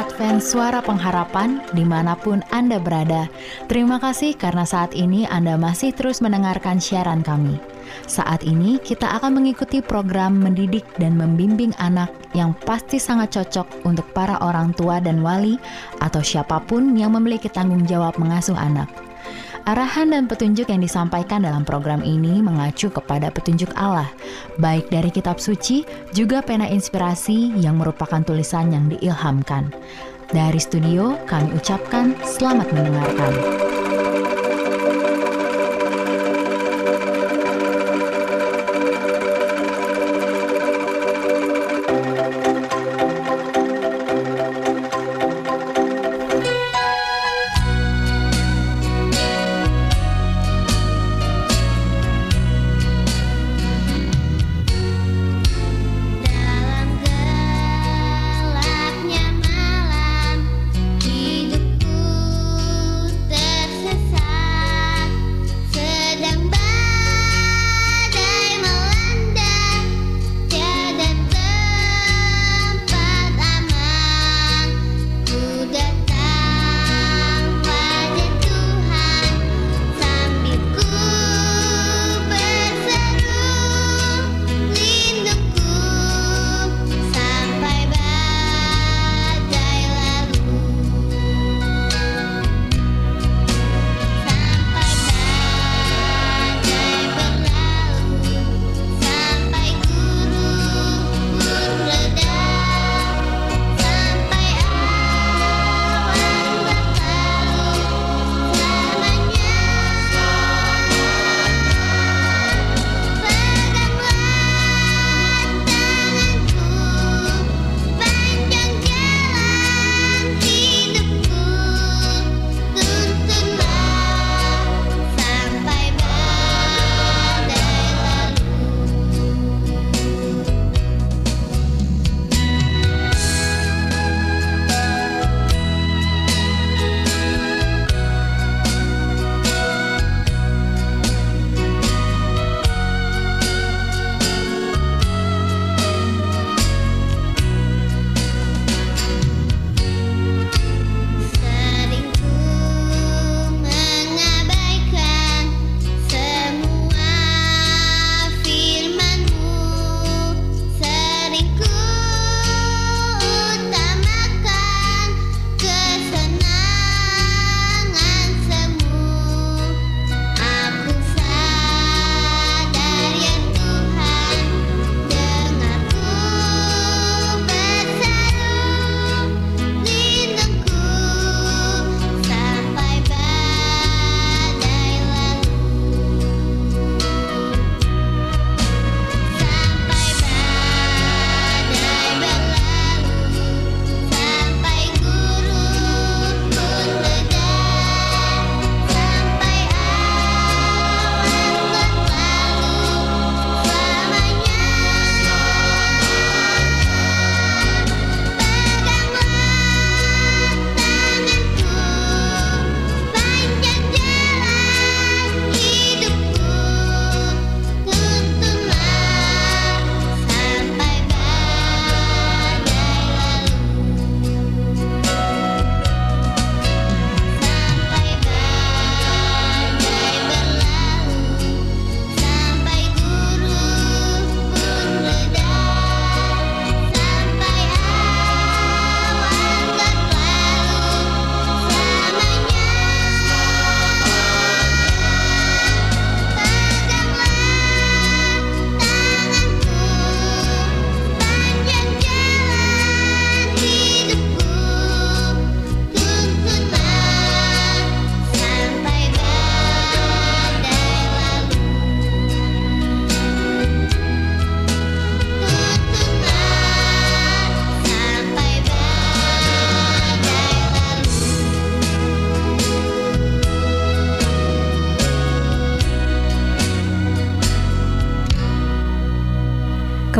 Advent Suara Pengharapan di mana pun Anda berada. Terima kasih karena saat ini Anda masih terus mendengarkan siaran kami. Saat ini kita akan mengikuti program mendidik dan membimbing anak yang pasti sangat cocok untuk para orang tua dan wali atau siapa pun yang memiliki tanggung jawab mengasuh anak. Arahan dan petunjuk yang disampaikan dalam program ini mengacu kepada petunjuk Allah, baik dari kitab suci juga pena inspirasi yang merupakan tulisan yang diilhamkan. Dari studio, kami ucapkan selamat mendengarkan.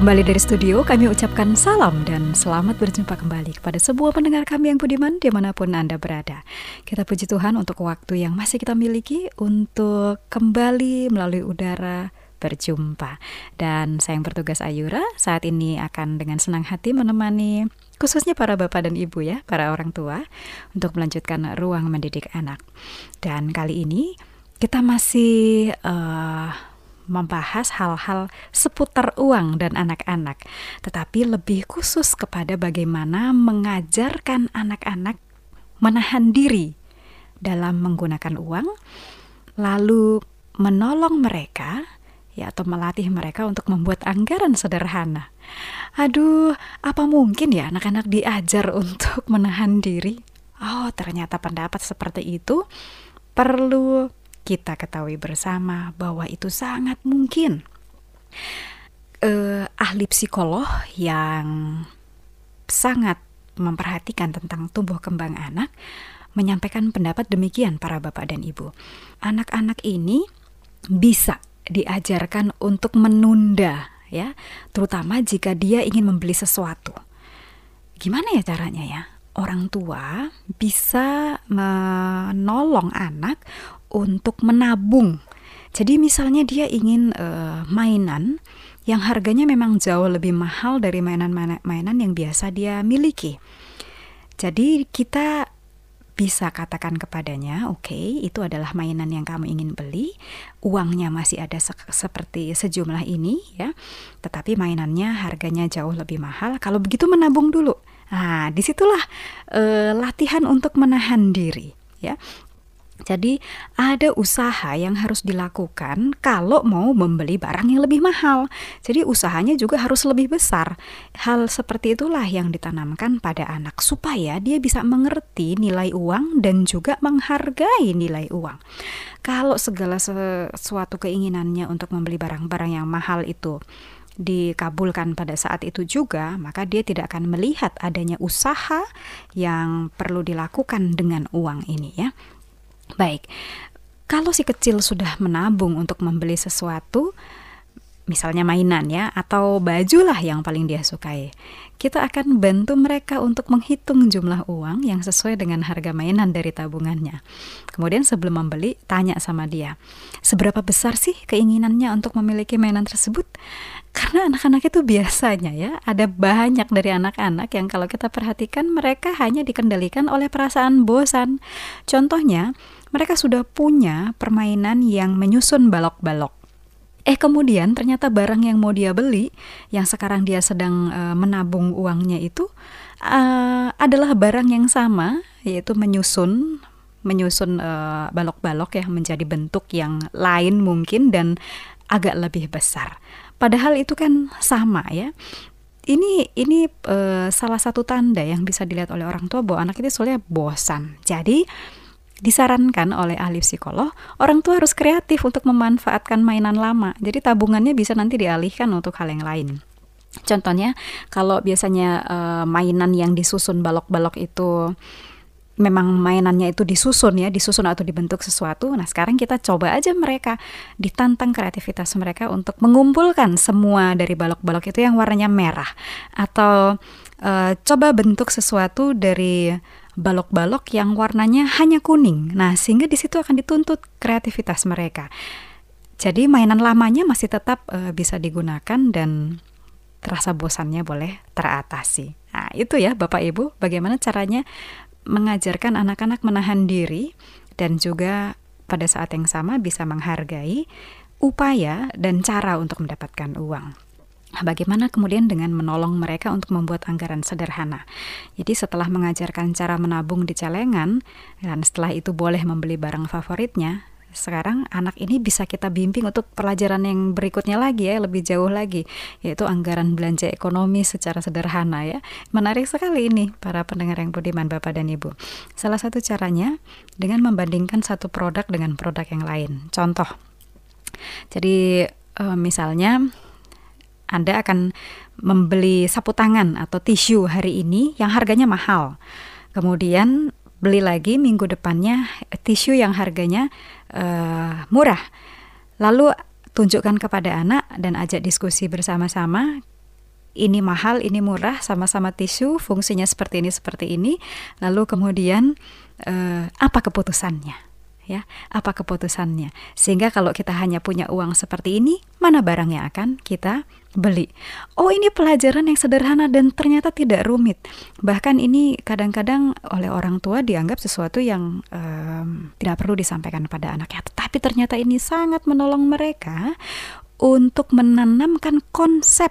Kembali dari studio, kami ucapkan salam dan selamat berjumpa kembali kepada sebuah pendengar kami yang budiman di mana pun Anda berada. Kita puji Tuhan untuk waktu yang masih kita miliki untuk kembali melalui udara berjumpa. Dan saya yang bertugas Ayura saat ini akan dengan senang hati menemani khususnya para bapak dan ibu ya, para orang tua untuk melanjutkan ruang mendidik anak. Dan kali ini kita masih uh, membahas hal-hal seputar uang dan anak-anak, tetapi lebih khusus kepada bagaimana mengajarkan anak-anak menahan diri dalam menggunakan uang, lalu menolong mereka ya atau melatih mereka untuk membuat anggaran sederhana. Aduh, apa mungkin ya anak-anak diajar untuk menahan diri? Oh, ternyata pendapat seperti itu perlu kita ketahui bersama bahwa itu sangat mungkin. Uh, ahli psikolog yang sangat memperhatikan tentang tumbuh kembang anak menyampaikan pendapat demikian para bapak dan ibu. Anak-anak ini bisa diajarkan untuk menunda ya, terutama jika dia ingin membeli sesuatu. Gimana ya caranya ya? Orang tua bisa menolong anak untuk menabung. Jadi misalnya dia ingin uh, mainan yang harganya memang jauh lebih mahal dari mainan-mainan yang biasa dia miliki. Jadi kita bisa katakan kepadanya, oke, okay, itu adalah mainan yang kamu ingin beli, uangnya masih ada se seperti sejumlah ini ya, tetapi mainannya harganya jauh lebih mahal. Kalau begitu menabung dulu. Nah, di situlah uh, latihan untuk menahan diri ya. Jadi ada usaha yang harus dilakukan kalau mau membeli barang yang lebih mahal. Jadi usahanya juga harus lebih besar. Hal seperti itulah yang ditanamkan pada anak supaya dia bisa mengerti nilai uang dan juga menghargai nilai uang. Kalau segala sesuatu keinginannya untuk membeli barang-barang yang mahal itu dikabulkan pada saat itu juga, maka dia tidak akan melihat adanya usaha yang perlu dilakukan dengan uang ini ya. Baik, kalau si kecil sudah menabung untuk membeli sesuatu, misalnya mainan ya, atau baju lah yang paling dia sukai, kita akan bantu mereka untuk menghitung jumlah uang yang sesuai dengan harga mainan dari tabungannya. Kemudian sebelum membeli, tanya sama dia, seberapa besar sih keinginannya untuk memiliki mainan tersebut? Karena anak-anak itu biasanya ya, ada banyak dari anak-anak yang kalau kita perhatikan mereka hanya dikendalikan oleh perasaan bosan. Contohnya, mereka sudah punya permainan yang menyusun balok-balok. Eh kemudian ternyata barang yang mau dia beli, yang sekarang dia sedang uh, menabung uangnya itu uh, adalah barang yang sama, yaitu menyusun menyusun balok balok-balok ya menjadi bentuk yang lain mungkin dan agak lebih besar. Padahal itu kan sama ya ini ini uh, salah satu tanda yang bisa dilihat oleh orang tua bahwa anak itu soalnya bosan. Jadi disarankan oleh ahli psikolog, orang tua harus kreatif untuk memanfaatkan mainan lama. Jadi tabungannya bisa nanti dialihkan untuk hal yang lain. Contohnya, kalau biasanya uh, mainan yang disusun balok-balok itu memang mainannya itu disusun ya, disusun atau dibentuk sesuatu. Nah, sekarang kita coba aja mereka ditantang kreativitas mereka untuk mengumpulkan semua dari balok-balok itu yang warnanya merah atau uh, coba bentuk sesuatu dari balok-balok yang warnanya hanya kuning. Nah, sehingga di situ akan dituntut kreativitas mereka. Jadi mainan lamanya masih tetap uh, bisa digunakan dan terasa bosannya boleh teratasi. Nah, itu ya Bapak Ibu, bagaimana caranya mengajarkan anak-anak menahan diri dan juga pada saat yang sama bisa menghargai upaya dan cara untuk mendapatkan uang. Nah, bagaimana kemudian dengan menolong mereka untuk membuat anggaran sederhana? Jadi setelah mengajarkan cara menabung di celengan dan setelah itu boleh membeli barang favoritnya, sekarang anak ini bisa kita bimbing untuk pelajaran yang berikutnya lagi ya, lebih jauh lagi, yaitu anggaran belanja ekonomi secara sederhana ya. Menarik sekali ini para pendengar yang budiman Bapak dan Ibu. Salah satu caranya dengan membandingkan satu produk dengan produk yang lain. Contoh. Jadi eh, misalnya anda akan membeli sapu tangan atau tisu hari ini yang harganya mahal. Kemudian beli lagi minggu depannya tisu yang harganya uh, murah. Lalu tunjukkan kepada anak dan ajak diskusi bersama-sama ini mahal, ini murah, sama-sama tisu, fungsinya seperti ini, seperti ini. Lalu kemudian uh, apa keputusannya? Ya apa keputusannya? Sehingga kalau kita hanya punya uang seperti ini mana barang yang akan kita beli? Oh ini pelajaran yang sederhana dan ternyata tidak rumit. Bahkan ini kadang-kadang oleh orang tua dianggap sesuatu yang um, tidak perlu disampaikan pada anaknya. Tetapi ternyata ini sangat menolong mereka untuk menanamkan konsep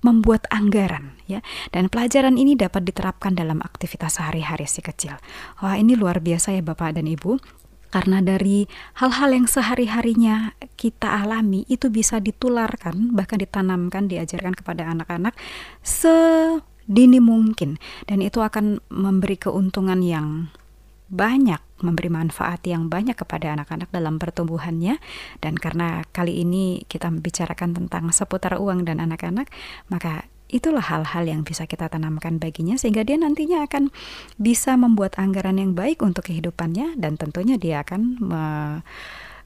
membuat anggaran ya. Dan pelajaran ini dapat diterapkan dalam aktivitas sehari-hari si kecil. Wah, ini luar biasa ya Bapak dan Ibu karena dari hal-hal yang sehari-harinya kita alami itu bisa ditularkan bahkan ditanamkan diajarkan kepada anak-anak sedini mungkin. Dan itu akan memberi keuntungan yang banyak memberi manfaat yang banyak kepada anak-anak dalam pertumbuhannya. Dan karena kali ini kita membicarakan tentang seputar uang dan anak-anak maka itulah hal-hal yang bisa kita tanamkan baginya sehingga dia nantinya akan bisa membuat anggaran yang baik untuk kehidupannya dan tentunya dia akan me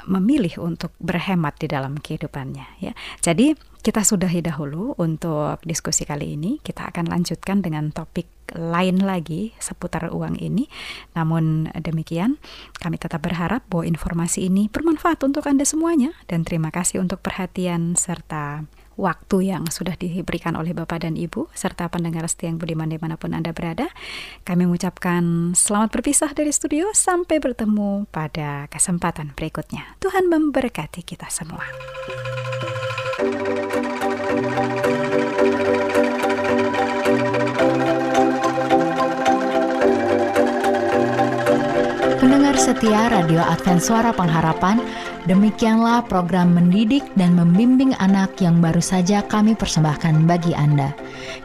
memilih untuk berhemat di dalam kehidupannya ya. Jadi kita sudahi dahulu untuk diskusi kali ini. Kita akan lanjutkan dengan topik lain lagi seputar uang ini. Namun demikian, kami tetap berharap bahwa informasi ini bermanfaat untuk Anda semuanya dan terima kasih untuk perhatian serta waktu yang sudah diberikan oleh Bapak dan Ibu, serta pendengar setia yang budiman di mana pun Anda berada. Kami mengucapkan selamat berpisah dari studio, sampai bertemu pada kesempatan berikutnya. Tuhan memberkati kita semua. Pendengar setia Radio Advent Suara Pengharapan, Demikianlah program mendidik dan membimbing anak yang baru saja kami persembahkan bagi Anda.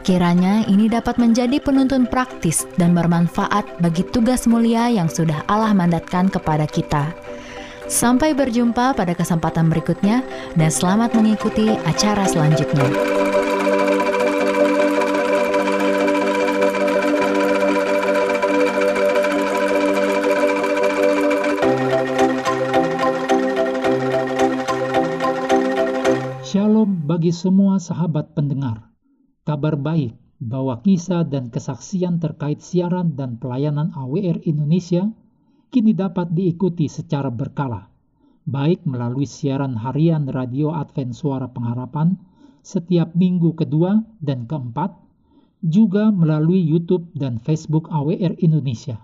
Kiranya ini dapat menjadi penuntun praktis dan bermanfaat bagi tugas mulia yang sudah Allah mandatkan kepada kita. Sampai berjumpa pada kesempatan berikutnya, dan selamat mengikuti acara selanjutnya. Bagi semua sahabat pendengar, kabar baik bahwa kisah dan kesaksian terkait siaran dan pelayanan AWR Indonesia kini dapat diikuti secara berkala, baik melalui siaran harian Radio Advent Suara Pengharapan setiap minggu kedua dan keempat, juga melalui YouTube dan Facebook AWR Indonesia.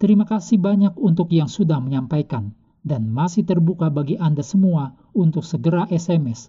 Terima kasih banyak untuk yang sudah menyampaikan dan masih terbuka bagi Anda semua untuk segera SMS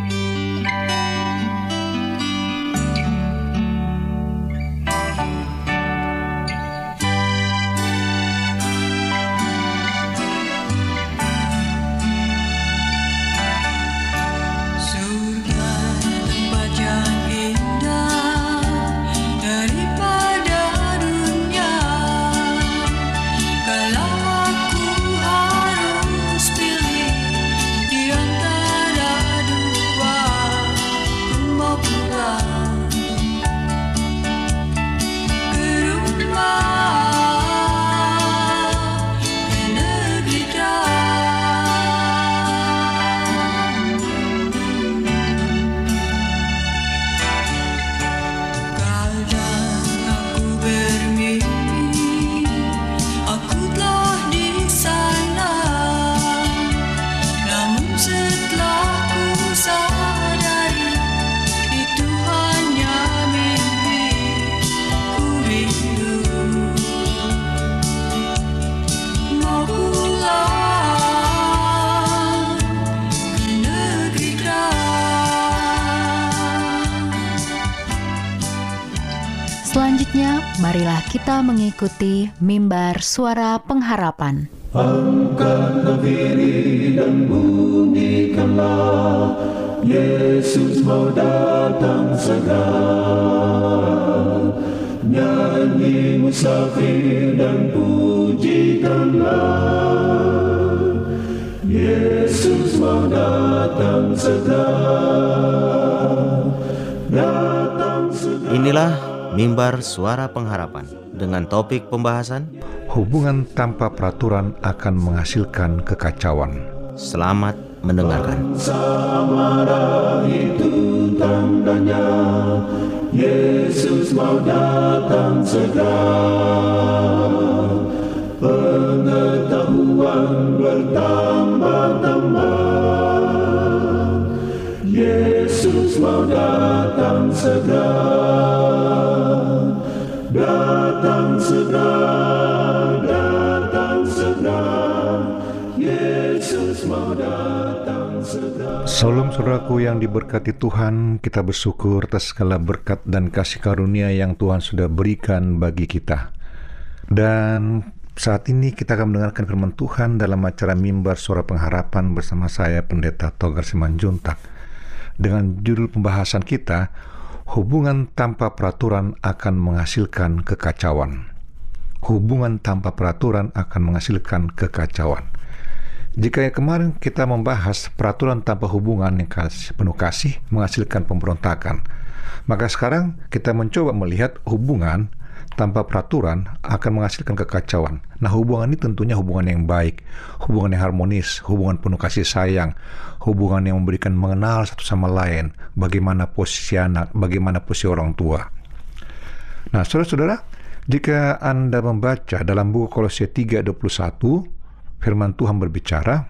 Kita mengikuti mimbar suara pengharapan. Angkatlah diri dan bunyikanlah, Yesus mau datang segera. Nyanyi musafir dan pujikanlah, Yesus mau datang segera. Datang segera. Inilah mimbar suara pengharapan dengan topik pembahasan Hubungan tanpa peraturan akan menghasilkan kekacauan. Selamat mendengarkan. Samara itu tandanya Yesus mau datang segera Pengetahuan bertambah-tambah Yesus mau datang segera Salam saudaraku yang diberkati Tuhan, kita bersyukur atas segala berkat dan kasih karunia yang Tuhan sudah berikan bagi kita. Dan saat ini kita akan mendengarkan firman Tuhan dalam acara Mimbar Suara Pengharapan bersama saya Pendeta Togar Simanjuntak. Dengan judul pembahasan kita, Hubungan tanpa peraturan akan menghasilkan kekacauan. Hubungan tanpa peraturan akan menghasilkan kekacauan. Jika kemarin kita membahas peraturan tanpa hubungan yang penuh kasih menghasilkan pemberontakan, maka sekarang kita mencoba melihat hubungan tanpa peraturan akan menghasilkan kekacauan. Nah, hubungan ini tentunya hubungan yang baik, hubungan yang harmonis, hubungan penuh kasih sayang, hubungan yang memberikan mengenal satu sama lain, bagaimana posisi anak, bagaimana posisi orang tua. Nah, saudara-saudara, jika Anda membaca dalam buku Kolose 3:21, firman Tuhan berbicara,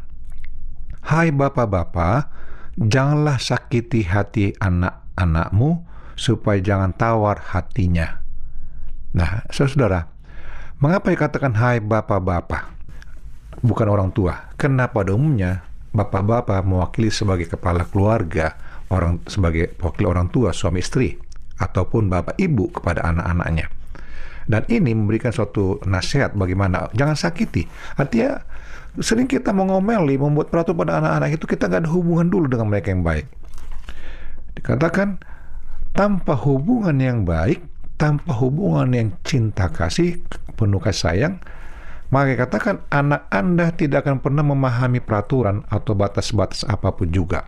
"Hai bapak-bapak, janganlah sakiti hati anak-anakmu supaya jangan tawar hatinya." Nah, saudara, mengapa dikatakan hai bapak-bapak? Bukan orang tua. Karena pada umumnya bapak-bapak mewakili sebagai kepala keluarga, orang sebagai wakil orang tua, suami istri, ataupun bapak ibu kepada anak-anaknya. Dan ini memberikan suatu nasihat bagaimana jangan sakiti. Artinya sering kita mengomeli, membuat peraturan pada anak-anak itu kita nggak ada hubungan dulu dengan mereka yang baik. Dikatakan tanpa hubungan yang baik tanpa hubungan yang cinta kasih, penuh kasih sayang, maka katakan anak Anda tidak akan pernah memahami peraturan atau batas-batas apa pun juga.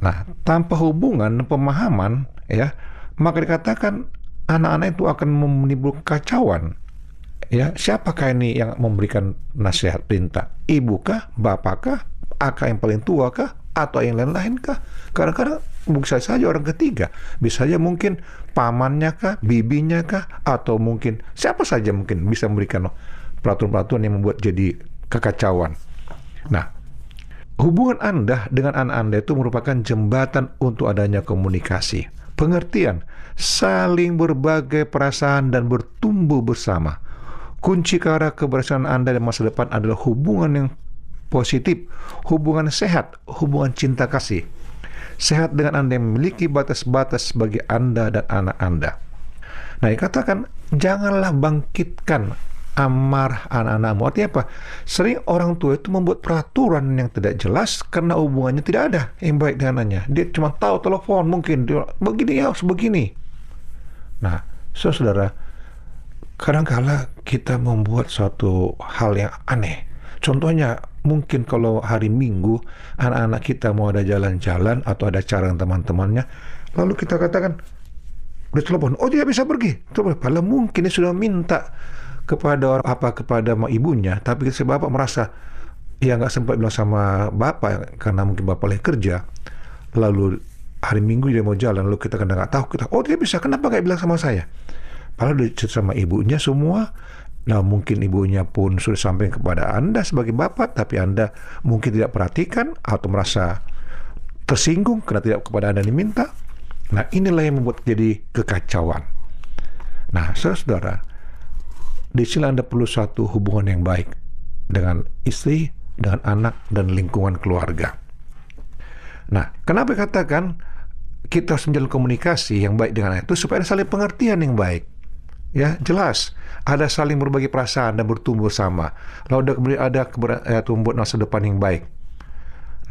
Nah, tanpa hubungan pemahaman, ya, maka dikatakan anak-anak itu akan menimbulkan kacauan. Ya, siapakah ini yang memberikan nasihat perintah? Ibukah, bapakkah, akak yang paling tua kah, atau yang lain-lain kah? Kadang-kadang bisa saja orang ketiga, bisa saja mungkin pamannya kah, bibinya kah, atau mungkin siapa saja mungkin bisa memberikan peraturan-peraturan yang membuat jadi kekacauan. Nah, hubungan Anda dengan anak Anda itu merupakan jembatan untuk adanya komunikasi, pengertian, saling berbagai perasaan dan bertumbuh bersama. Kunci ke arah keberhasilan Anda di masa depan adalah hubungan yang positif, hubungan sehat, hubungan cinta kasih sehat dengan Anda yang memiliki batas-batas bagi Anda dan anak Anda. Nah, dikatakan janganlah bangkitkan amarah anak-anakmu. Artinya apa? Sering orang tua itu membuat peraturan yang tidak jelas karena hubungannya tidak ada yang baik dengan anaknya. Dia cuma tahu telepon mungkin dia, begini ya, sebegini. Nah, saudara, kadang-kala kita membuat suatu hal yang aneh. Contohnya, mungkin kalau hari Minggu anak-anak kita mau ada jalan-jalan atau ada dengan teman-temannya, lalu kita katakan, udah telepon, oh dia bisa pergi. Padahal mungkin dia sudah minta kepada orang apa kepada ibunya, tapi si bapak merasa ya nggak sempat bilang sama bapak karena mungkin bapak lagi kerja. Lalu hari Minggu dia mau jalan, lalu kita kadang nggak tahu kita, oh dia bisa, kenapa nggak bilang sama saya? Padahal dia sama ibunya semua Nah, mungkin ibunya pun sudah sampai kepada Anda sebagai bapak, tapi Anda mungkin tidak perhatikan atau merasa tersinggung karena tidak kepada Anda diminta. Nah, inilah yang membuat jadi kekacauan. Nah, saudara, di sini Anda perlu suatu hubungan yang baik dengan istri, dengan anak, dan lingkungan keluarga. Nah, kenapa katakan kita harus menjalin komunikasi yang baik dengan itu supaya ada saling pengertian yang baik ya jelas. Ada saling berbagi perasaan dan bertumbuh sama. Lalu ada kemudian ada ya, tumbuh masa depan yang baik.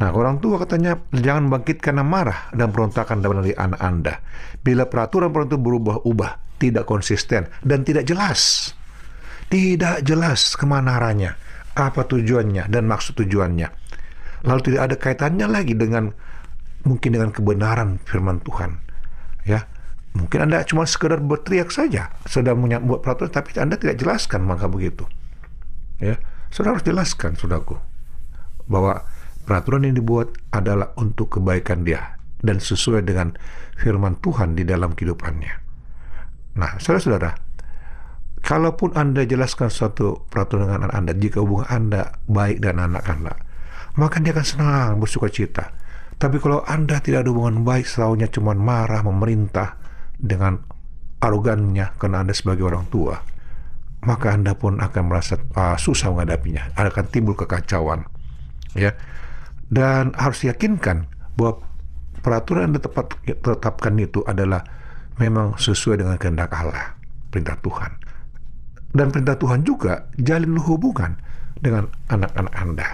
Nah orang tua katanya jangan bangkitkan amarah dan perontakan dalam anak anda. Bila peraturan peraturan berubah-ubah tidak konsisten dan tidak jelas. Tidak jelas ke mana arahnya apa tujuannya dan maksud tujuannya. Lalu tidak ada kaitannya lagi dengan mungkin dengan kebenaran firman Tuhan. Mungkin Anda cuma sekedar berteriak saja sedang membuat peraturan tapi Anda tidak jelaskan maka begitu. Ya, saudara harus jelaskan, saudaraku, bahwa peraturan yang dibuat adalah untuk kebaikan dia dan sesuai dengan firman Tuhan di dalam kehidupannya. Nah, saudara-saudara, kalaupun Anda jelaskan suatu peraturan dengan anak Anda, jika hubungan Anda baik dan anak Anda, maka dia akan senang, bersuka cita. Tapi kalau Anda tidak ada hubungan baik, selalunya cuma marah, memerintah dengan arogannya karena Anda sebagai orang tua, maka Anda pun akan merasa uh, susah menghadapinya. Akan timbul kekacauan. Ya. Dan harus yakinkan bahwa peraturan yang tepat tetapkan itu adalah memang sesuai dengan kehendak Allah, perintah Tuhan. Dan perintah Tuhan juga jalin hubungan dengan anak-anak Anda.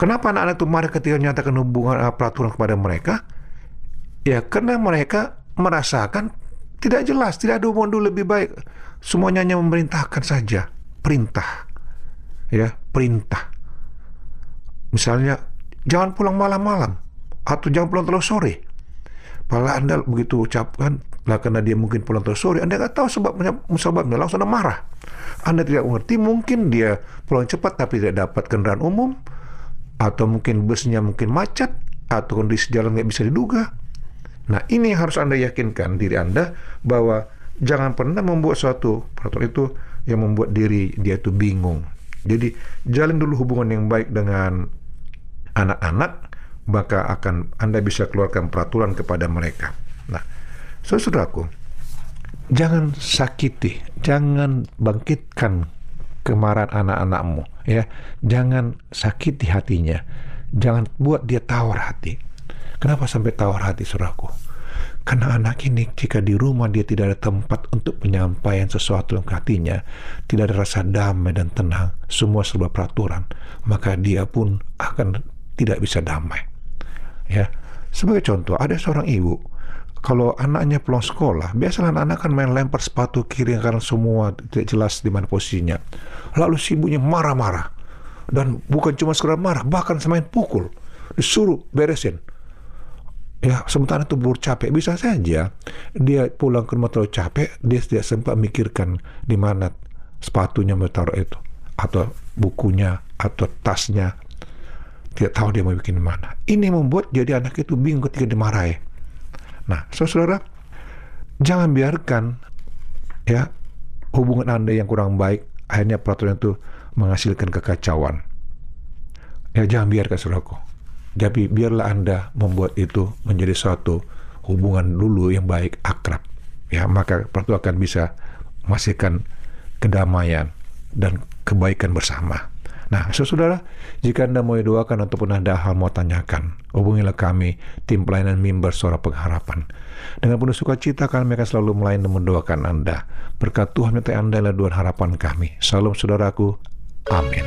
Kenapa anak-anak itu marah ketika menyatakan hubungan uh, peraturan kepada mereka? Ya, karena mereka merasakan tidak jelas, tidak ada dulu lebih baik. Semuanya hanya memerintahkan saja, perintah. Ya, perintah. Misalnya, jangan pulang malam-malam atau jangan pulang terlalu sore. Pala Anda begitu ucapkan, lah karena dia mungkin pulang terlalu sore, Anda nggak tahu sebabnya, sebabnya langsung Anda marah. Anda tidak mengerti, mungkin dia pulang cepat tapi tidak dapat kendaraan umum, atau mungkin busnya mungkin macet, atau kondisi jalan nggak bisa diduga. Nah ini yang harus Anda yakinkan diri Anda bahwa jangan pernah membuat suatu peraturan itu yang membuat diri dia itu bingung. Jadi jalin dulu hubungan yang baik dengan anak-anak, maka akan Anda bisa keluarkan peraturan kepada mereka. Nah, saudaraku, jangan sakiti, jangan bangkitkan kemarahan anak-anakmu, ya. Jangan sakiti hatinya, jangan buat dia tawar hati. Kenapa sampai tawar hati, saudaraku? Karena anak ini jika di rumah dia tidak ada tempat untuk penyampaian sesuatu yang hatinya, tidak ada rasa damai dan tenang, semua serba peraturan, maka dia pun akan tidak bisa damai. Ya, sebagai contoh, ada seorang ibu kalau anaknya pulang sekolah, biasalah anak-anak kan main lempar sepatu kiri karena semua tidak jelas di mana posisinya. Lalu si ibunya marah-marah. Dan bukan cuma sekedar marah, bahkan semain pukul. Disuruh beresin. Ya, sementara itu buru capek. Bisa saja dia pulang ke rumah terlalu capek, dia tidak sempat mikirkan di mana sepatunya mau taruh itu. Atau bukunya, atau tasnya. Tidak tahu dia mau bikin mana. Ini membuat jadi anak itu bingung ketika dimarahi Nah, saudara, jangan biarkan ya hubungan Anda yang kurang baik akhirnya peraturan itu menghasilkan kekacauan. Ya jangan biarkan saudaraku. Jadi biarlah Anda membuat itu menjadi suatu hubungan dulu yang baik, akrab. Ya, maka peraturan akan bisa menghasilkan kedamaian dan kebaikan bersama. Nah, saudara, jika Anda mau doakan ataupun ada hal mau tanyakan, hubungilah kami, tim pelayanan mimbar suara pengharapan. Dengan penuh sukacita kami akan selalu melayani dan mendoakan Anda. Berkat Tuhan menyertai Anda adalah dua harapan kami. Salam saudaraku. Amin.